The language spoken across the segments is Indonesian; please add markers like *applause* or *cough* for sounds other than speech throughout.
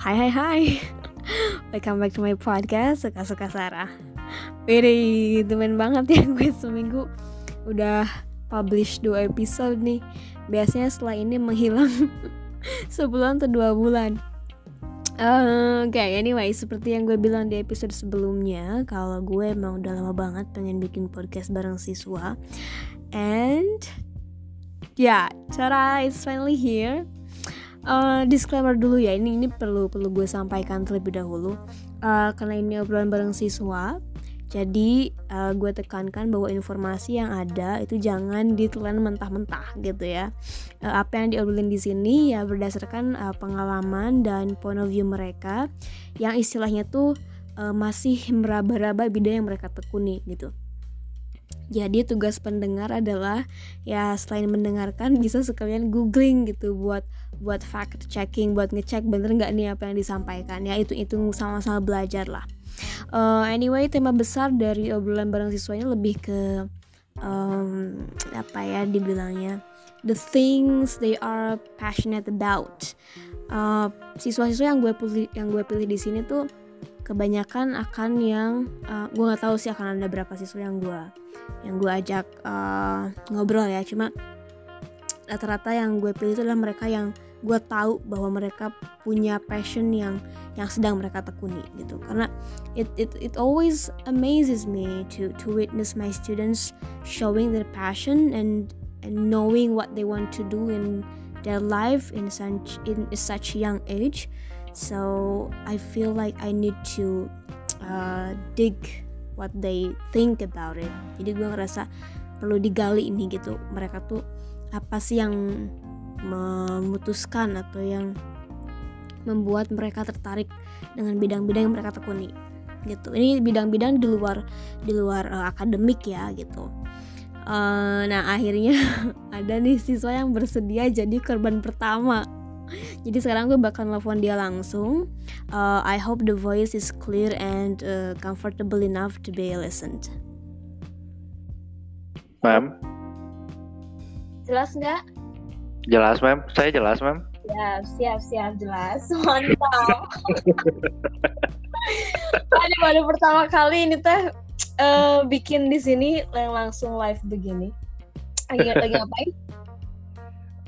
Hai hai hai. Welcome back to my podcast Suka-suka Sarah. Wih, temen banget ya gue seminggu. Udah publish dua episode nih. Biasanya setelah ini menghilang *laughs* Sebulan atau dua bulan. Uh, Oke, okay, anyway, seperti yang gue bilang di episode sebelumnya, kalau gue emang udah lama banget pengen bikin podcast bareng siswa, and yeah, cara is finally here uh, disclaimer dulu ya ini ini perlu perlu gue sampaikan terlebih dahulu uh, karena ini obrolan bareng siswa jadi uh, gue tekankan bahwa informasi yang ada itu jangan ditelan mentah-mentah gitu ya. Uh, apa yang diobrolin di sini ya berdasarkan uh, pengalaman dan point of view mereka yang istilahnya tuh uh, masih meraba-raba bidang yang mereka tekuni gitu. Jadi tugas pendengar adalah ya selain mendengarkan bisa sekalian googling gitu buat buat fact checking, buat ngecek bener nggak nih apa yang disampaikan ya itu itu sama-sama belajar lah. Uh, anyway tema besar dari obrolan bareng siswa ini lebih ke um, apa ya dibilangnya the things they are passionate about. Uh, siswa-siswa yang gue pilih yang gue pilih di sini tuh kebanyakan akan yang uh, gue nggak tahu sih akan ada berapa siswa yang gue yang gue ajak uh, ngobrol ya cuma rata-rata yang gue pilih itu adalah mereka yang gue tahu bahwa mereka punya passion yang yang sedang mereka tekuni gitu. Karena it it it always amazes me to to witness my students showing their passion and and knowing what they want to do in their life in such in such young age. So I feel like I need to uh, dig what they think about it. Jadi gue ngerasa perlu digali ini gitu. Mereka tuh apa sih yang memutuskan atau yang membuat mereka tertarik dengan bidang-bidang yang mereka tekuni gitu. Ini bidang-bidang di luar di luar uh, akademik ya gitu. Uh, nah akhirnya *laughs* ada nih siswa yang bersedia jadi korban pertama. Jadi sekarang gue bakal nelfon dia langsung. Uh, I hope the voice is clear and uh, comfortable enough to be listened. Ma'am jelas nggak jelas ma'am saya jelas ma'am siap siap siap jelas *laughs* mantap Aduh, baru pertama kali ini teh uh, bikin di sini yang langsung live begini lagi lagi ngapain?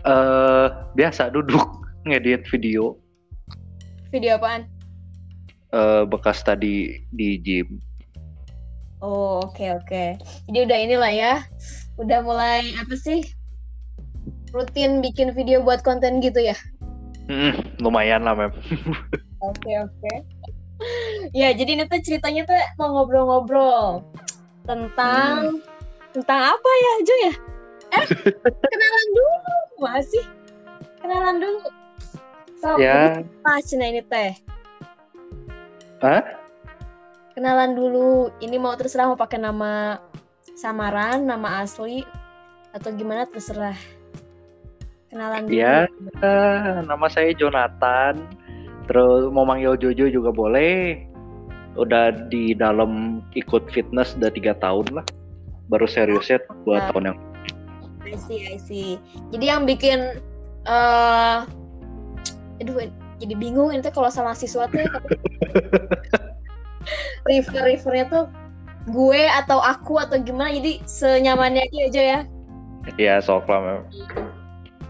Uh, biasa duduk ngedit video. Video apaan? Uh, bekas tadi di gym. Oh oke okay, oke. Okay. Jadi udah inilah ya, udah mulai apa sih rutin bikin video buat konten gitu ya? Hmm, lumayan lah mem. Oke oke. Ya jadi ini tuh ceritanya tuh mau ngobrol-ngobrol tentang hmm. tentang apa ya Jo ya? Eh kenalan dulu masih kenalan dulu So, ya. Cina ini teh. Hah? Kenalan dulu. Ini mau terserah mau pakai nama samaran, nama asli, atau gimana terserah. Kenalan dulu. Ya, nama saya Jonathan. Terus mau manggil Jojo juga boleh. Udah di dalam ikut fitness udah tiga tahun lah. Baru serius ya dua nah. tahun yang. I see, I see. Jadi yang bikin uh, aduh jadi bingung ini tuh kalau sama siswa tuh *laughs* river rivernya tuh gue atau aku atau gimana jadi senyamannya aja ya iya sok lah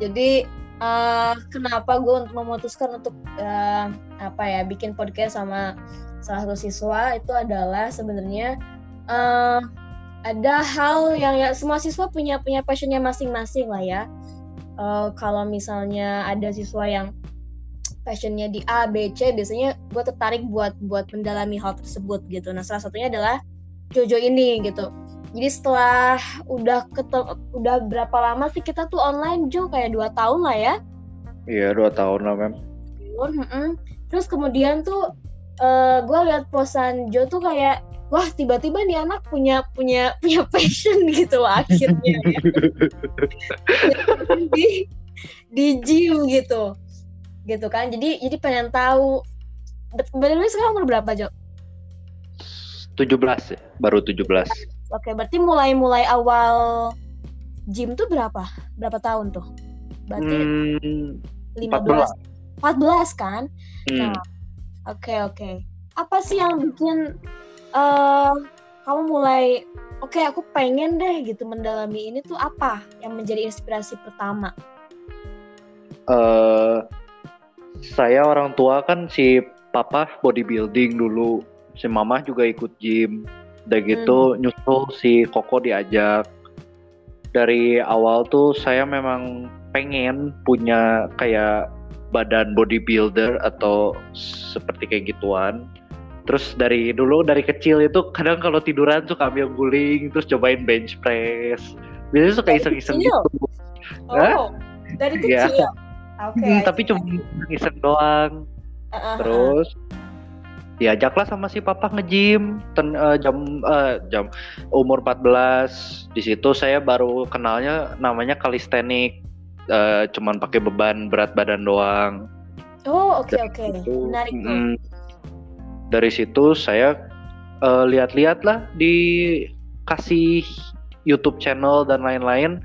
jadi uh, kenapa gue untuk memutuskan untuk uh, apa ya bikin podcast sama salah satu siswa itu adalah sebenarnya uh, ada hal yang ya semua siswa punya punya passionnya masing-masing lah ya uh, kalau misalnya ada siswa yang passionnya di A, B, C, biasanya gue tertarik buat buat mendalami hal tersebut gitu. Nah salah satunya adalah Jojo ini gitu. Jadi setelah udah ketemu, udah berapa lama sih kita tuh online Jo kayak dua tahun lah ya? Iya dua tahun lah mem. Terus kemudian tuh uh, gue lihat posan Jo tuh kayak wah tiba-tiba nih anak punya punya punya *laughs* passion gitu loh akhirnya ya. di di gym gitu gitu kan jadi jadi pengen tahu benar sekarang umur berapa Jo? 17 ya baru 17 oke berarti mulai mulai awal gym tuh berapa berapa tahun tuh berarti hmm, 15 14, 14 kan hmm. nah Oke oke. Apa sih yang bikin eh kamu mulai oke aku pengen deh gitu mendalami ini tuh apa yang menjadi inspirasi pertama? eh saya orang tua kan si papa bodybuilding dulu, si mama juga ikut gym. Udah gitu nyusul si Koko diajak. Dari awal tuh saya memang pengen punya kayak badan bodybuilder atau seperti kayak gituan. Terus dari dulu dari kecil itu kadang kalau tiduran suka ambil guling, terus cobain bench press. Biasanya suka iseng-iseng gitu. Hah? Oh, dari Iya. kecil. *laughs* Oke. Hmm, tapi cuma iseng doang. Uh, uh, uh. Terus diajaklah sama si papa nge-gym ten- eh, jam eh, jam umur 14. Di situ saya baru kenalnya namanya calisthenic. Eh, cuman pakai beban berat badan doang. Oh, oke Dari oke. situ, Menarik mm, dari situ saya eh, lihat-lihat lah dikasih YouTube channel dan lain-lain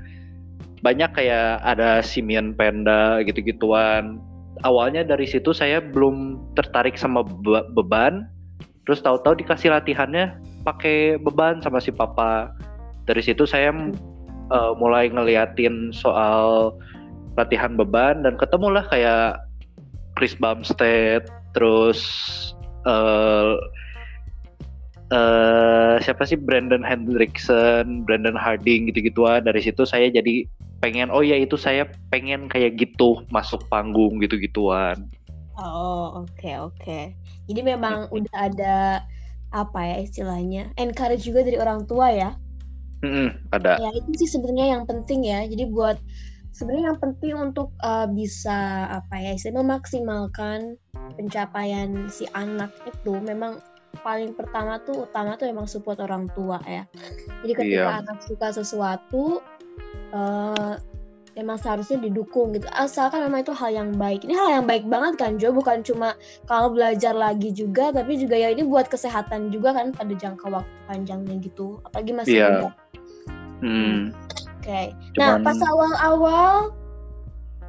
banyak kayak ada Simian Panda gitu-gituan. Awalnya dari situ saya belum tertarik sama be- beban, terus tahu-tahu dikasih latihannya pakai beban sama si papa. Dari situ saya eh, mulai ngeliatin soal latihan beban dan ketemulah kayak Chris Bumstead, terus eh eh, siapa sih Brandon Hendrickson, Brandon Harding gitu-gituan. Dari situ saya jadi pengen oh ya itu saya pengen kayak gitu masuk panggung gitu-gituan. Oh, oke oke. Jadi memang udah ada apa ya istilahnya? Encourage juga dari orang tua ya. Mm-mm, ada. Ya, itu sih sebenarnya yang penting ya. Jadi buat sebenarnya yang penting untuk uh, bisa apa ya, istilahnya memaksimalkan pencapaian si anak itu memang paling pertama tuh utama tuh emang support orang tua ya. Jadi ketika Iya. anak suka sesuatu eh emang seharusnya didukung gitu. Asalkan memang itu hal yang baik. Ini hal yang baik banget kan Jo, bukan cuma kalau belajar lagi juga tapi juga ya ini buat kesehatan juga kan pada jangka waktu panjangnya gitu. Apalagi masih Iya. muda. Hmm, Oke. Nah, Cuman- pas awal-awal,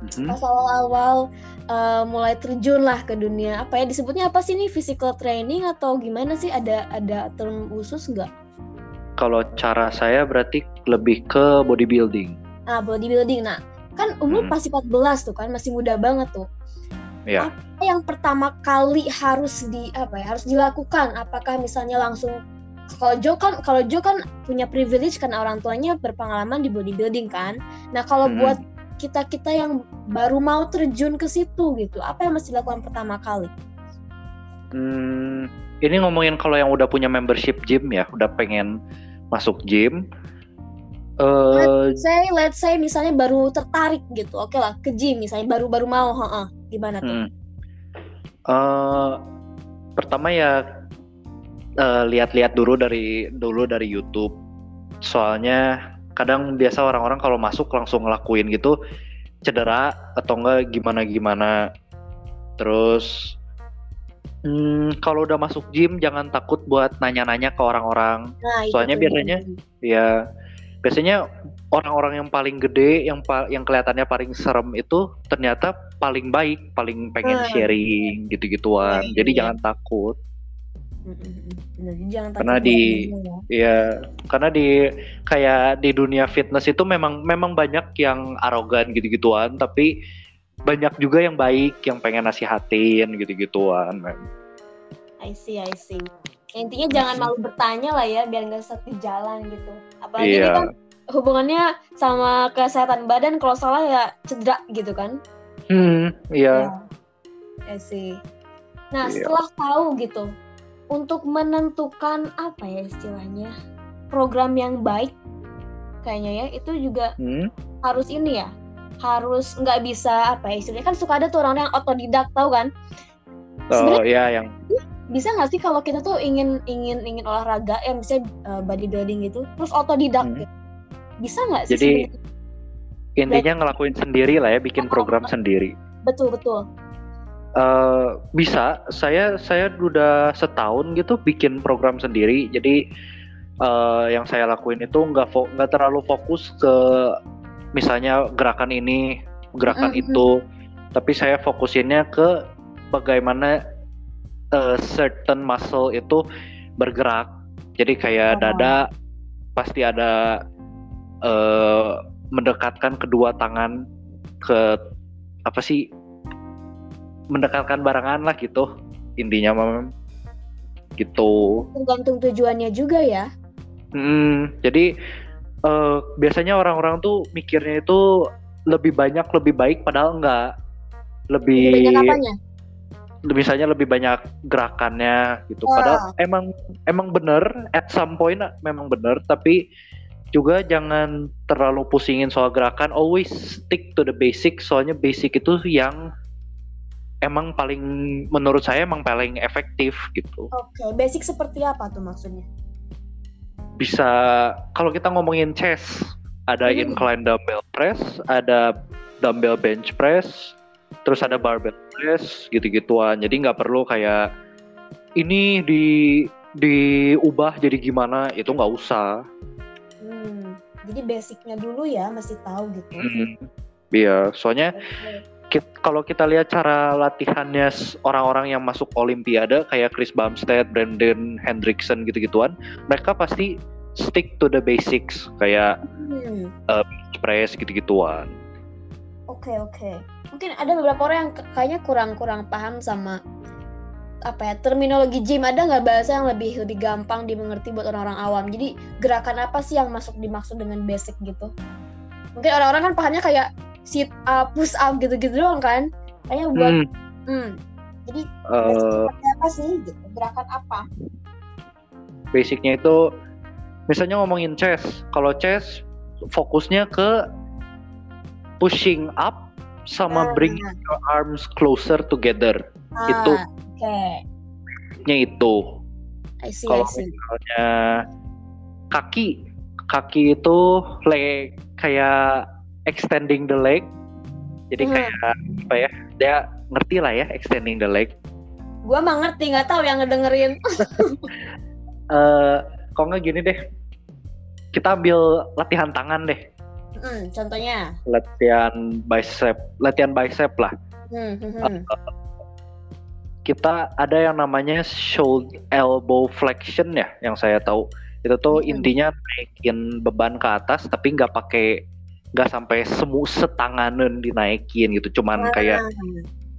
mhm. pas awal-awal eh, mulai terjun lah ke dunia apa ya disebutnya apa sih ini physical training atau gimana sih ada ada term khusus nggak? Kalau cara saya berarti lebih ke bodybuilding. Nah, bodybuilding. Nah, kan umur Hmm. pasti 14 tuh kan, masih muda banget tuh. Ya. Apa yang pertama kali harus di apa ya, harus dilakukan? Apakah misalnya langsung kalau Jo kan kalau Jo kan punya privilege karena orang tuanya berpengalaman di bodybuilding kan. Nah, kalau Mhm. buat kita-kita yang baru mau terjun ke situ gitu, apa yang mesti dilakukan pertama kali? Hmm, ini ngomongin kalau yang udah punya membership gym ya, udah pengen masuk gym. Eh, Say let's say misalnya baru tertarik gitu. Oke lah, ke gym misalnya baru-baru mau, heeh. Gimana tuh? hmm. Eh, pertama ya eh, lihat-lihat dulu dari dulu dari YouTube. Soalnya kadang biasa orang-orang kalau masuk langsung ngelakuin gitu cedera atau enggak gimana-gimana. Terus hmm, kalau udah masuk gym jangan takut buat nanya-nanya ke orang-orang. Nah, itu Soalnya tuh. biasanya ya biasanya orang-orang yang paling gede yang pa- yang kelihatannya paling serem itu ternyata paling baik paling pengen Hmm. sharing gitu-gituan Iya, jadi jangan takut. Bener, jangan Karena di- ya. ya karena di kayak di dunia fitness itu memang memang banyak yang arogan gitu-gituan tapi banyak juga yang baik yang pengen nasihatin gitu-gituan I see, I see. Ya, intinya jangan malu bertanya lah ya, biar nggak sesat di jalan gitu. Apalagi ini iya kan hubungannya sama kesehatan badan, kalau salah ya cedera gitu kan. hmm iya I see. Nah, Iya. setelah tahu gitu, untuk menentukan apa ya istilahnya, program yang baik, kayaknya ya, itu juga Hmm, harus ini ya, harus nggak bisa apa ya istilahnya kan suka ada tuh orang yang otodidak tahu kan? Oh ya yang bisa nggak sih kalau kita tuh ingin ingin ingin olahraga ya misalnya uh, bodybuilding gitu terus otodidak Hmm. gitu? Bisa nggak sih Jadi- sebenarnya? intinya ngelakuin sendiri lah ya bikin program sendiri. Betul betul Eh, bisa saya saya udah setahun gitu bikin program sendiri jadi eh, yang saya lakuin itu nggak nggak terlalu fokus ke misalnya gerakan ini gerakan Mm-mm. itu tapi saya fokusinnya ke bagaimana uh, certain muscle itu bergerak. Jadi kayak Oh. dada pasti ada uh, mendekatkan kedua tangan ke apa sih mendekatkan barengan lah gitu intinya mem gitu. Tergantung tujuannya juga ya. Hmm, jadi eh, biasanya orang-orang tuh mikirnya itu lebih banyak lebih baik padahal enggak. Lebih Lebih banyak apanya? misalnya lebih banyak gerakannya gitu. Wah. Padahal emang emang bener at some point memang bener tapi juga jangan terlalu pusingin soal gerakan. Always stick to the basic. Soalnya basic itu yang emang paling menurut saya emang paling efektif gitu. Oke, basic seperti apa tuh maksudnya? bisa kalau kita ngomongin chest ada Hmm. incline dumbbell press, ada dumbbell bench press, terus ada barbell press gitu-gituan. Jadi nggak perlu kayak ini di diubah jadi gimana itu nggak usah. Hmm, jadi basicnya dulu ya, mesti tahu gitu. Hmm. Iya, soalnya Oke. Kalau kita lihat cara latihannya orang-orang yang masuk Olimpiade kayak Chris Bumstead, Brandon Hendrickson gitu-gituan, mereka pasti stick to the basics kayak Hmm, bench press gitu-gituan. Oke oke. Mungkin ada beberapa orang yang kayaknya kurang-kurang paham sama apa ya terminologi gym ada nggak bahasa yang lebih lebih gampang dimengerti buat orang-orang awam. Jadi gerakan apa sih yang masuk dimaksud dengan basic gitu? Mungkin orang-orang kan pahamnya kayak sit up, push up gitu-gitu doang kan? Kayaknya buat Hmm, hmm. Jadi seperti apa sih gitu? Gerakan apa? basicnya itu misalnya ngomongin chest kalau chest fokusnya ke pushing up sama Ah, bring your arms closer together ah, itu. Nya itu I see, kalau misalnya kaki kaki itu leg kayak extending the leg jadi Hmm. kayak apa ya dia ngerti lah ya extending the leg Gua mah ngerti nggak tahu yang ngedengerin. *laughs* eh kok nggak gini deh kita ambil latihan tangan deh Hmm, contohnya. latihan bicep latihan bicep lah Hmm, hmm, hmm. kita ada yang namanya shoulder elbow flexion ya yang saya tahu itu tuh Hmm. intinya naikin beban ke atas tapi nggak pakai nggak sampai semu setanganan dinaikin gitu cuman kayak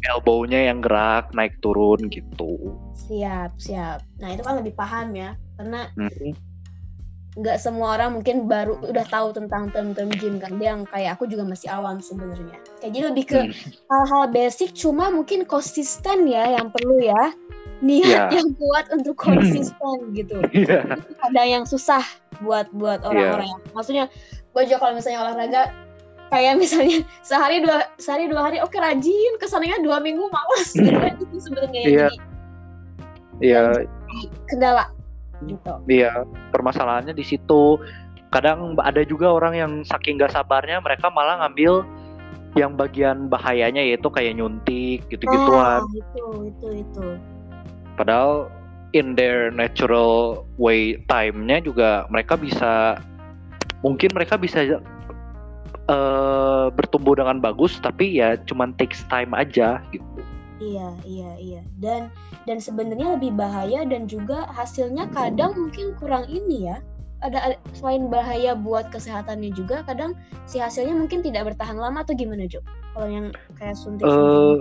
Ah, elbownya yang gerak naik turun gitu siap siap. Nah itu kan lebih paham ya, karena Hmm. nggak semua orang mungkin baru udah tahu tentang term-term gym kan. Dia yang kayak aku juga masih awam sebenarnya. Kayak jadi lebih ke Hmm. hal-hal basic, cuma mungkin konsisten ya yang perlu ya. Niat Ya. yang kuat untuk konsisten gitu. Iya. Ada yang susah buat buat orang-orang. yang- Maksudnya gue juga kalau misalnya olahraga kayak misalnya *laughs* sehari dua sehari dua hari oke rajin kesannya dua minggu malas gitu kan itu sebenarnya Iya. Iya, kendala gitu. iya. Permasalahannya di situ. Kadang ada juga orang yang saking gak sabarnya mereka malah ngambil yang bagian bahayanya yaitu kayak nyuntik gitu-gituan. Ah, itu itu itu. Padahal in their natural way time-nya juga mereka bisa mungkin mereka bisa eh, bertumbuh dengan bagus tapi ya cuman takes time aja gitu. Iya iya iya. Dan dan sebenarnya lebih bahaya dan juga hasilnya kadang mungkin kurang ini ya. Ada selain bahaya buat kesehatannya juga kadang si hasilnya mungkin tidak bertahan lama atau gimana Jo? Kalau yang kayak suntik Eh,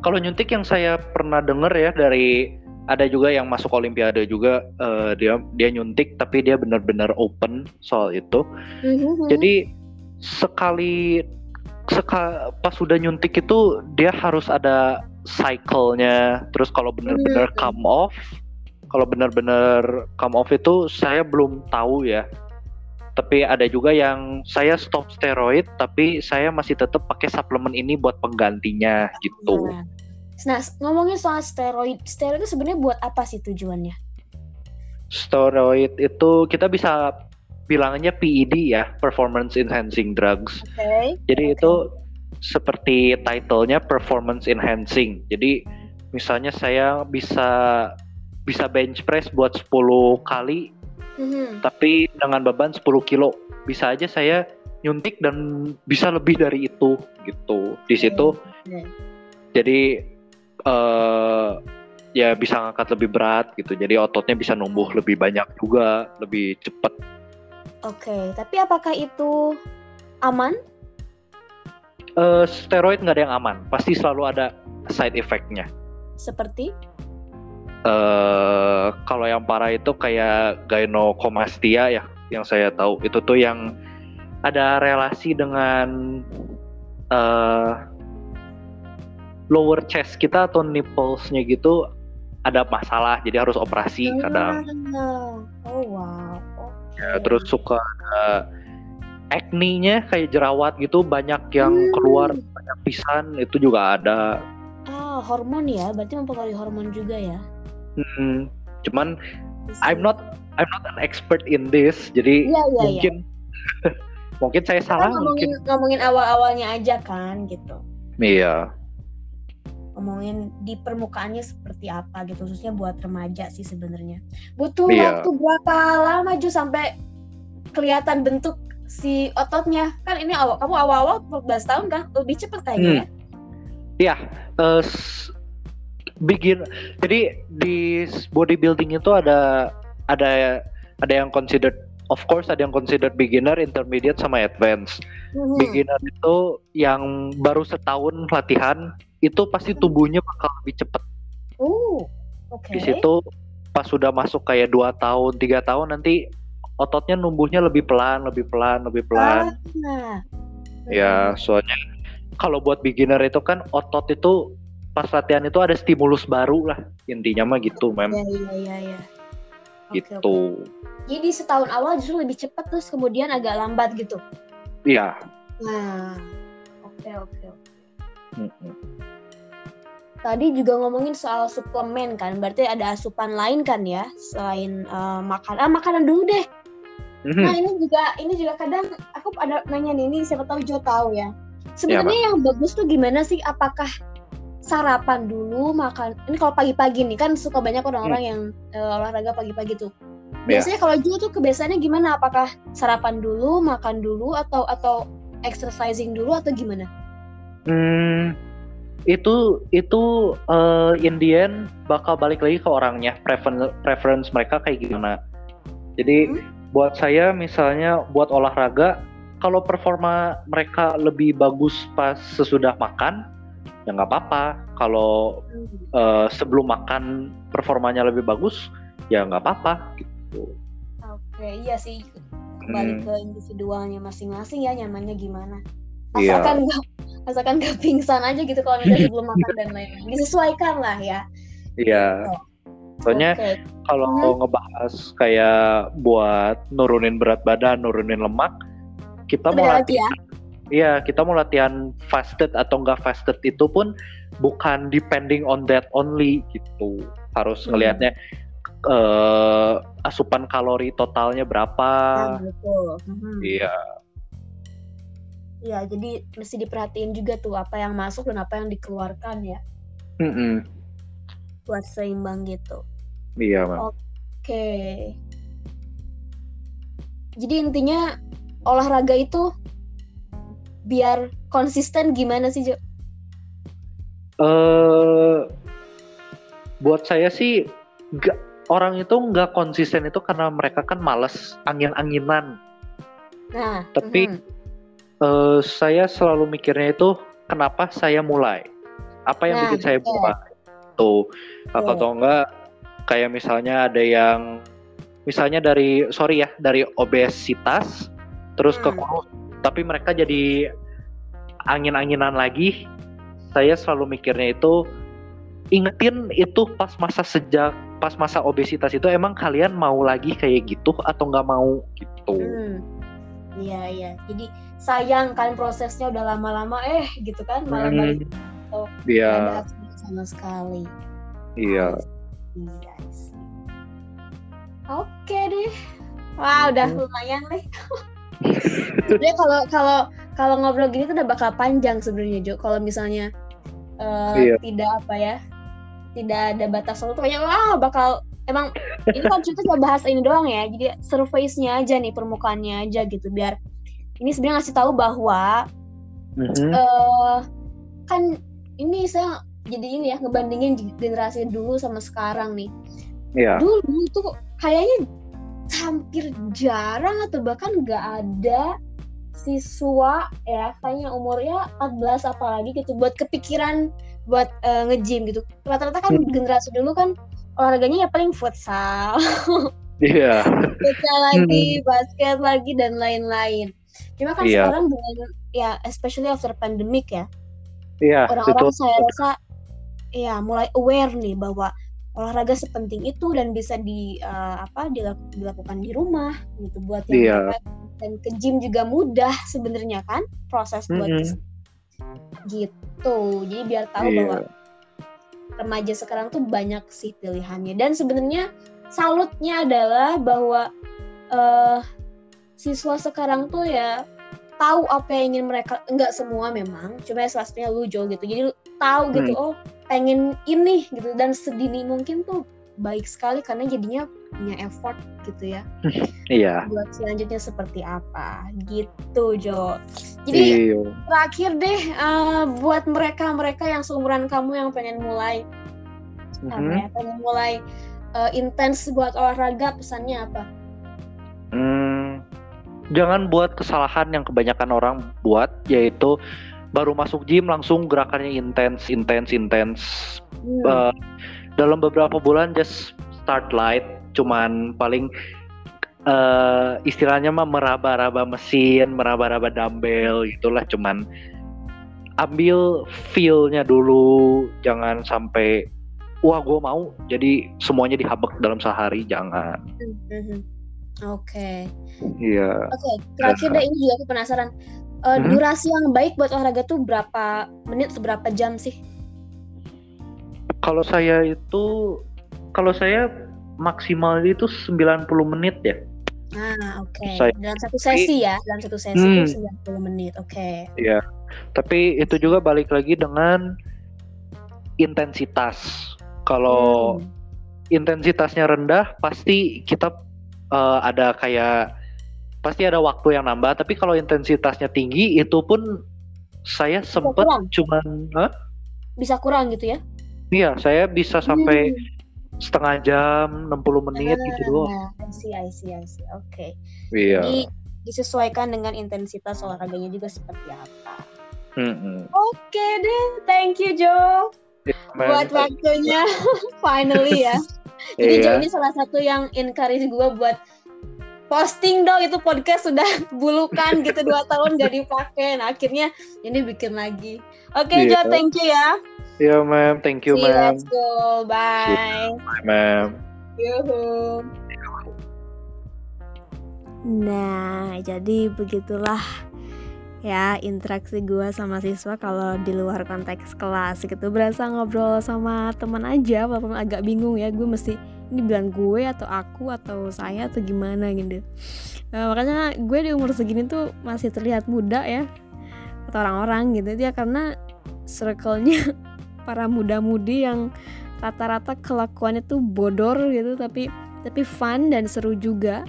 Kalau nyuntik yang saya pernah denger ya dari ada juga yang masuk olimpiade juga eh, dia dia nyuntik tapi dia benar-benar open soal itu. Mhm. Jadi sekali seka, pas sudah nyuntik itu dia harus ada cycle-nya. Terus kalau benar-benar Hmm. come off, kalau benar-benar come off itu saya belum tahu ya. Tapi ada juga yang saya stop steroid tapi saya masih tetap pakai suplemen ini buat penggantinya gitu. Nah, Nah, ngomongin soal steroid, steroid itu sebenarnya buat apa sih tujuannya? Steroid itu kita bisa bilangnya PED ya, performance enhancing drugs. Oke. Jadi Oke. itu seperti title-nya performance enhancing. Jadi misalnya saya bisa bisa bench press buat 10 kali Mhm. tapi dengan beban 10 kilo. Bisa aja saya nyuntik dan bisa lebih dari itu gitu. Di situ Oke. jadi eh ya bisa ngangkat lebih berat gitu. Jadi ototnya bisa numbuh lebih banyak juga, lebih cepet. Oke, tapi apakah itu aman? Eh, steroid nggak ada yang aman, pasti selalu ada side effect-nya. Seperti? eh kalau yang parah itu kayak gynecomastia ya yang saya tahu itu tuh yang ada relasi dengan eh lower chest kita atau nipplesnya gitu ada masalah jadi harus operasi kadang Ah, Oh wow. Oke. ya, terus suka ada acne-nya kayak jerawat gitu banyak yang Hmm. keluar banyak pisan itu juga ada Ah, hormon ya, berarti mempengaruhi hormon juga ya. Hmm, cuman I'm not I'm not an expert in this jadi iya, iya. mungkin *laughs* mungkin saya salah ngomongin mungkin ngomongin awal-awalnya aja kan gitu. iya Ngomongin di permukaannya seperti apa gitu, khususnya buat remaja sih sebenarnya. Butuh Iya. waktu berapa lama Ju sampai kelihatan bentuk si ototnya? Kan ini awal kamu awal-awal 14 tahun kan? Lebih cepet kayaknya ya. Iya, s- begin. Jadi di bodybuilding itu ada ada ada yang considered, of course ada yang considered beginner, intermediate sama advanced. Mhm. Beginner itu yang baru setahun latihan itu pasti tubuhnya bakal lebih cepet. Uh, oke. Di situ pas sudah masuk kayak dua tahun, tiga tahun nanti ototnya numbuhnya lebih pelan, lebih pelan, lebih pelan. Ah. Ya, soalnya kalau buat beginner itu kan otot itu pas latihan itu ada stimulus baru lah intinya mah gitu, mem. Iya iya iya iya. Oke, Gitu. oke. Jadi setahun awal justru lebih cepat terus kemudian agak lambat gitu. Iya. Nah, oke oke. oke. Mm-mm. Tadi juga ngomongin soal suplemen kan, berarti ada asupan lain kan ya selain eh, makan. Ah makanan dulu deh. Mhm. Nah ini juga ini juga kadang aku ada nanya nih, ini siapa tahu Jo tahu ya. Sebenarnya yang bagus tuh gimana sih? Apakah sarapan dulu makan? Ini kalau pagi-pagi nih kan suka banyak orang-orang yang eh, olahraga pagi-pagi tuh. Iya. Biasanya kalau Jo tuh kebiasaannya gimana? Apakah sarapan dulu, makan dulu, atau atau exercising dulu atau gimana? Hmm, itu itu in the end bakal balik lagi ke orangnya, preference preference mereka kayak gimana. Jadi Hmm. buat saya misalnya buat olahraga kalau performa mereka lebih bagus pas sesudah makan ya nggak apa-apa. Kalau eh, sebelum makan performanya lebih bagus ya nggak apa-apa gitu. Oke, iya sih kembali Hmm. ke individualnya masing-masing ya nyamannya gimana. Iya. Asalkan nggak asalkan nggak pingsan aja gitu kalau misalnya sebelum *laughs* makan dan lain-lain. Disesuaikan lah ya. Iya. Soalnya Oke. kalau Mhm. ngebahas kayak buat nurunin berat badan, nurunin lemak, kita mau Beda latihan. Iya, kita mau latihan fasted atau enggak fasted itu pun bukan depending on that only gitu. Harus Hmm. ngelihatnya eh, asupan kalori totalnya berapa. Nah. Iya, Iya, jadi mesti diperhatiin juga tuh apa yang masuk dan apa yang dikeluarkan ya Mm-mm. buat seimbang gitu. iya. Oke. Jadi intinya olahraga itu biar konsisten gimana sih Jo? Eh, buat saya sih nggak orang itu nggak konsisten itu karena mereka kan males angin-anginan. Nah, Tapi- mhm. Eh, saya selalu mikirnya itu kenapa saya mulai apa yang Nah, bikin saya betul. mulai tuh atau Betul. atau enggak kayak misalnya ada yang misalnya dari sorry ya dari obesitas terus ke Hmm. kurus tapi mereka jadi angin-anginan lagi saya selalu mikirnya itu ingetin itu pas masa sejak pas masa obesitas itu emang kalian mau lagi kayak gitu atau nggak mau gitu Hmm. Iya, iya. Jadi sayang kan prosesnya udah lama-lama eh gitu kan malah Hmm. balik Iya ada hasilnya sama sekali. iya Iya. sih. Oke deh. Wah, udah lumayan deh. Sebenarnya *laughs* kalau kalau kalau ngobrol gini tuh udah bakal panjang sebenarnya Jo. Kalau misalnya eh, Iya. tidak apa ya, tidak ada batas waktu, kayaknya wah bakal emang ini kan kita cuma bahas ini doang ya. Jadi surface-nya aja nih, permukaannya aja gitu biar ini sebenarnya ngasih tahu bahwa Mhm. eh kan ini saya jadi ini ya ngebandingin generasi dulu sama sekarang nih. Iya. Dulu tuh kayaknya hampir jarang atau bahkan nggak ada siswa ya kayaknya umurnya 14 apalagi gitu buat kepikiran buat uh, nge-gym gitu. Rata-rata kan Hmm. generasi dulu kan olahraganya ya paling futsal, *laughs* Iya. futsal lagi, basket lagi dan lain-lain. Cuma kan Iya. sekarang dengan ya especially after pandemic ya, Iya, itu orang-orang saya rasa ya mulai aware nih bahwa olahraga sepenting itu dan bisa di eh, apa dilak- dilakukan di rumah gitu buat yang mereka dan ke gym juga mudah sebenarnya kan proses buat Mm-mm. kes- gitu jadi biar tahu Iya. bahwa remaja sekarang tuh banyak sih pilihannya. Dan sebenarnya salutnya adalah bahwa eh siswa sekarang tuh ya tahu apa yang ingin mereka enggak semua memang cuma ya salah satunya lu Jo gitu. Jadi tahu gitu oh pengen ini gitu. Dan sedini mungkin tuh baik sekali karena jadinya punya effort gitu ya *laughs* Iya. buat selanjutnya seperti apa gitu Jo jadi Iya. terakhir deh eh, buat mereka mereka yang seumuran kamu yang pengen mulai apa Mhm. ya pengen mulai eh, intens buat olahraga pesannya apa Hmm, jangan buat kesalahan yang kebanyakan orang buat, yaitu baru masuk gym langsung gerakannya intens, intens, intens. Hmm. Eh, dalam beberapa bulan just start light, cuman paling eh, istilahnya mah meraba-raba mesin, meraba-raba dumbbell gitulah, cuman ambil feel-nya dulu, jangan sampai wah gue mau jadi semuanya dihabek dalam sehari, jangan. Mhm. Oke, Iya. oke. Terakhir deh ini juga aku penasaran. Eh, Mhm. Durasi yang baik buat olahraga tuh berapa menit atau berapa jam sih? Kalau saya itu kalau saya maksimal itu 90 menit ya. Ah, oke. Saya- Dalam satu sesi ya, dalam satu sesi Hmm. itu 90 menit. Oke. Tapi itu juga balik lagi dengan intensitas. Kalau Hmm. intensitasnya rendah pasti kita eh, ada kayak pasti ada waktu yang nambah, tapi kalau intensitasnya tinggi itu pun saya kurang. cuman Hah? Bisa kurang gitu ya? Iya, saya bisa sampai Hmm. setengah jam, 60 menit gitu doang. Ah, I see, I see, I see. Oke. Iya. Jadi disesuaikan dengan intensitas olahraganya juga seperti apa. Mm-mm. Oke deh, thank you Jo buat waktunya. *laughs* Finally ya. *laughs* Jadi Jo Iya. ini salah satu yang encourage gue buat posting dong itu podcast sudah *laughs* bulukan gitu dua tahun gak dipakai. Nah akhirnya ini bikin lagi. Oke Jo, Iya. thank you ya. Iya, ma'am. Thank you, See you, ma'am. let's go. Bye. Bye, ma'am. Yuhu. Nah, jadi begitulah ya interaksi gue sama siswa kalau di luar konteks kelas gitu berasa ngobrol sama teman aja walaupun agak bingung ya gue mesti ini bilang gue atau aku atau saya atau gimana gitu Eh, makanya gue di umur segini tuh masih terlihat muda ya atau orang-orang gitu ya karena circle-nya *laughs* para muda-mudi yang rata-rata kelakuannya tuh bodor gitu tapi tapi fun dan seru juga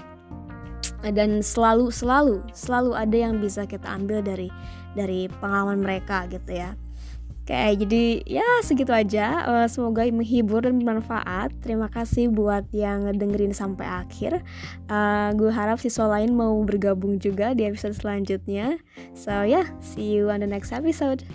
dan selalu selalu selalu ada yang bisa kita ambil dari dari pengalaman mereka gitu ya Oke, jadi ya segitu aja. Eh, semoga menghibur dan bermanfaat. Terima kasih buat yang dengerin sampai akhir. Eh, gue harap siswa lain mau bergabung juga di episode selanjutnya. So yeah, see you on the next episode.